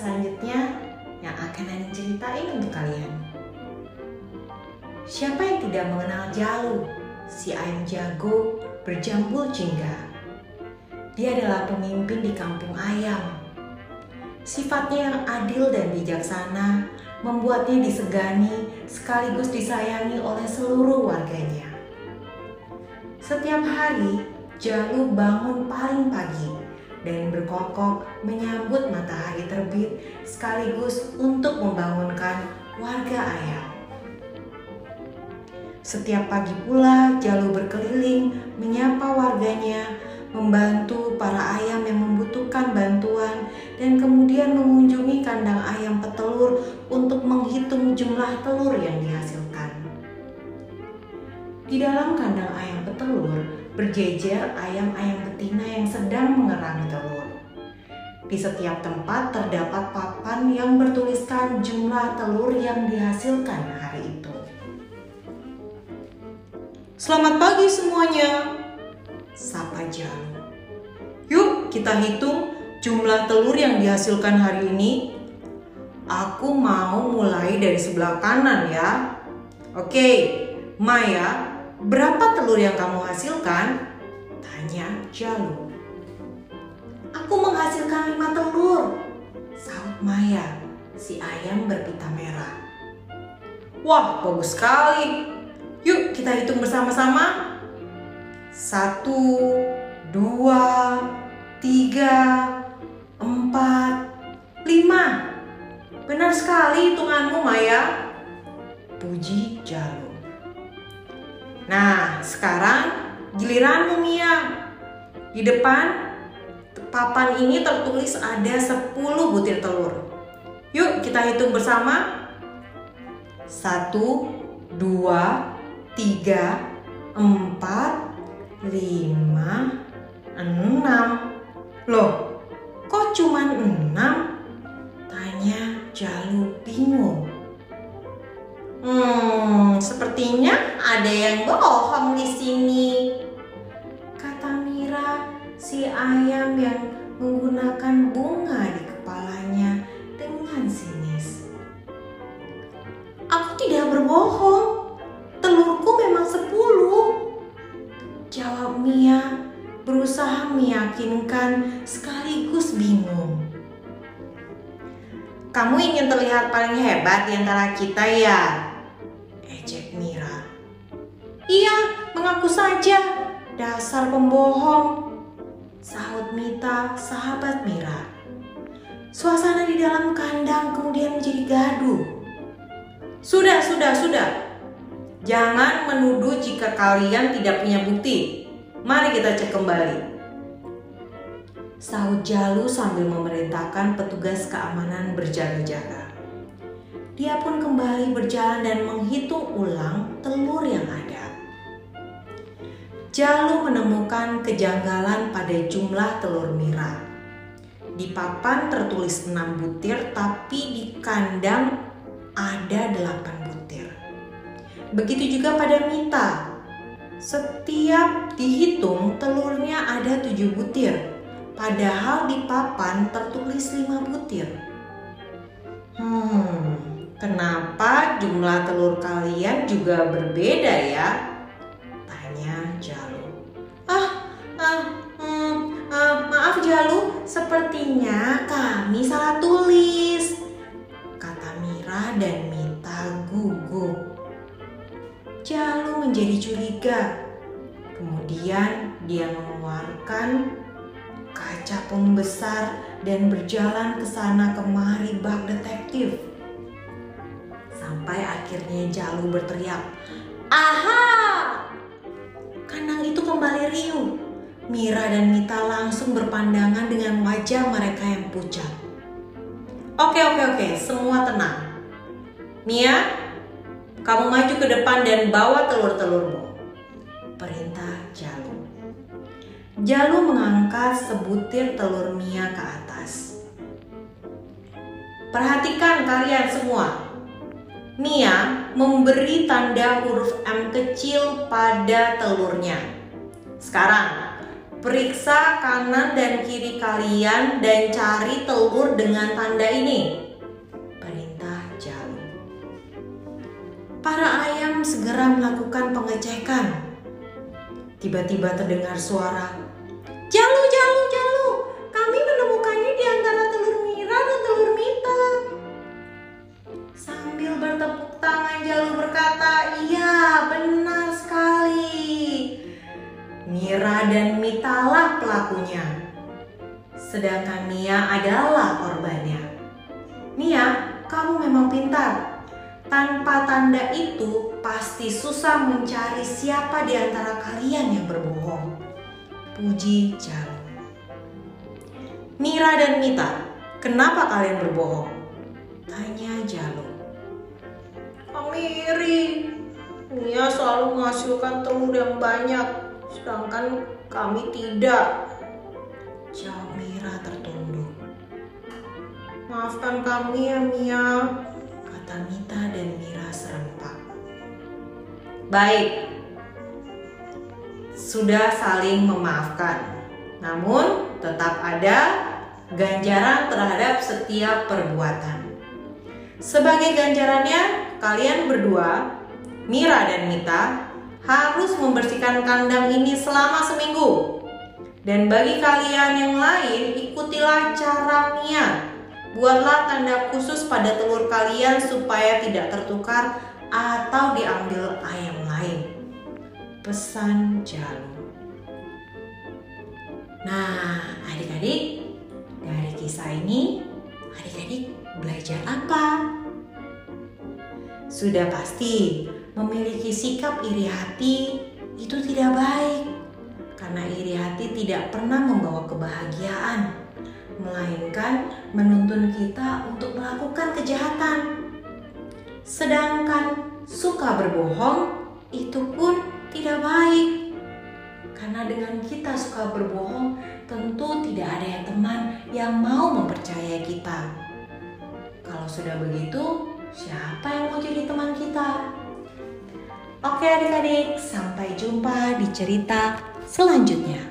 selanjutnya yang akan Nani ceritain untuk kalian. Siapa yang tidak mengenal Jalu, si ayam jago berjambul jingga? Dia adalah pemimpin di kampung ayam. Sifatnya yang adil dan bijaksana membuatnya disegani sekaligus disayangi oleh seluruh warganya. Setiap hari, Jalu bangun paling pagi dan berkokok menyambut matahari terbit sekaligus untuk membangunkan warga ayam. Setiap pagi pula Jalu berkeliling menyapa warganya, membantu para ayam yang membutuhkan bantuan dan kemudian mengunjungi kandang ayam petelur untuk menghitung jumlah telur yang dihasilkan. Di dalam kandang ayam petelur berjejer ayam-ayam betina yang sedang mengerami telur. Di setiap tempat terdapat papan yang bertuliskan jumlah telur yang dihasilkan hari itu. Selamat pagi semuanya, sapa Jalu. Yuk kita hitung jumlah telur yang dihasilkan hari ini. Aku mau mulai dari sebelah kanan ya. Oke, Maya, berapa telur yang kamu hasilkan? Tanya Jalu. Aku menghasilkan lima telur, saut Maya, si ayam berpita merah. Wah, bagus sekali. Yuk kita hitung bersama-sama. Satu, dua, tiga, empat, lima. Benar sekali hitunganmu Maya. Puji Jalu. Nah, sekarang giliranmu Mia. Di depan papan ini tertulis ada 10 butir telur. Yuk kita hitung bersama. Satu, dua, tiga, empat, lima, enam. Loh, kok cuma enam? Tanya Jalu bingung. Hmm, sepertinya ada yang bohong di sini. Kata Mira, si ayam yang menggunakan bunga di kepalanya dengan sinis. Aku tidak berbohong telurku memang sepuluh. Jawab Mia berusaha meyakinkan sekaligus bingung. Kamu ingin terlihat paling hebat di antara kita ya? Ejek Mira. Iya, mengaku saja. Dasar pembohong. Sahut Mita, sahabat Mira. Suasana di dalam kandang kemudian menjadi gaduh. Sudah, sudah, sudah. Jangan menuduh jika kalian tidak punya bukti. Mari kita cek kembali. Sahut Jalu sambil memerintahkan petugas keamanan berjaga-jaga. Dia pun kembali berjalan dan menghitung ulang telur yang ada. Jalu menemukan kejanggalan pada jumlah telur Mira. Di papan tertulis 6 butir tapi di kandang ada 8 butir. Begitu juga pada Mita. Setiap dihitung telurnya ada tujuh butir. Padahal di papan tertulis lima butir. Hmm, kenapa jumlah telur kalian juga berbeda ya? Tanya Jalu. Sepertinya kami salah tulis. Kata Mira dan Mita gugup. Jalu menjadi curiga. Kemudian dia mengeluarkan kaca pembesar dan berjalan ke sana kemari bak detektif. Sampai akhirnya Jalu berteriak, "Aha!" Kandang itu kembali riuh. Mira dan Mita langsung berpandangan dengan wajah mereka yang pucat. Oke, oke, oke, semua tenang. Mia, kamu maju ke depan dan bawa telur-telurmu. Perintah Jalu. Jalu mengangkat sebutir telur Mia ke atas. Perhatikan kalian semua. Mia memberi tanda huruf M kecil pada telurnya. Sekarang, Periksa kanan dan kiri kalian dan cari telur dengan tanda ini. Perintah Jalu. Para ayam segera melakukan pengecekan. Tiba-tiba terdengar suara, Sedangkan Mia adalah korbannya. Mia, kamu memang pintar. Tanpa tanda itu, pasti susah mencari siapa di antara kalian yang berbohong. Puji Jalu. Mira dan Mita, kenapa kalian berbohong? Tanya Jalu. Kami iri. Mia selalu menghasilkan telur yang banyak, sedangkan kami tidak. Maafkan kami ya Mia, kata Mita dan Mira serempak. Baik, sudah saling memaafkan. Namun tetap ada ganjaran terhadap setiap perbuatan. Sebagai ganjarannya, kalian berdua, Mira dan Mita, harus membersihkan kandang ini selama seminggu. Dan bagi kalian yang lain, ikutilah cara Mia Buatlah tanda khusus pada telur kalian supaya tidak tertukar atau diambil ayam lain. Pesan Jalu. Nah, adik-adik, dari kisah ini, adik-adik belajar apa? Sudah pasti, memiliki sikap iri hati itu tidak baik, karena iri hati tidak pernah membawa kebahagiaan melainkan menuntun kita untuk melakukan kejahatan. Sedangkan suka berbohong itu pun tidak baik. Karena dengan kita suka berbohong, tentu tidak ada yang teman yang mau mempercayai kita. Kalau sudah begitu, siapa yang mau jadi teman kita? Oke adik-adik, sampai jumpa di cerita selanjutnya.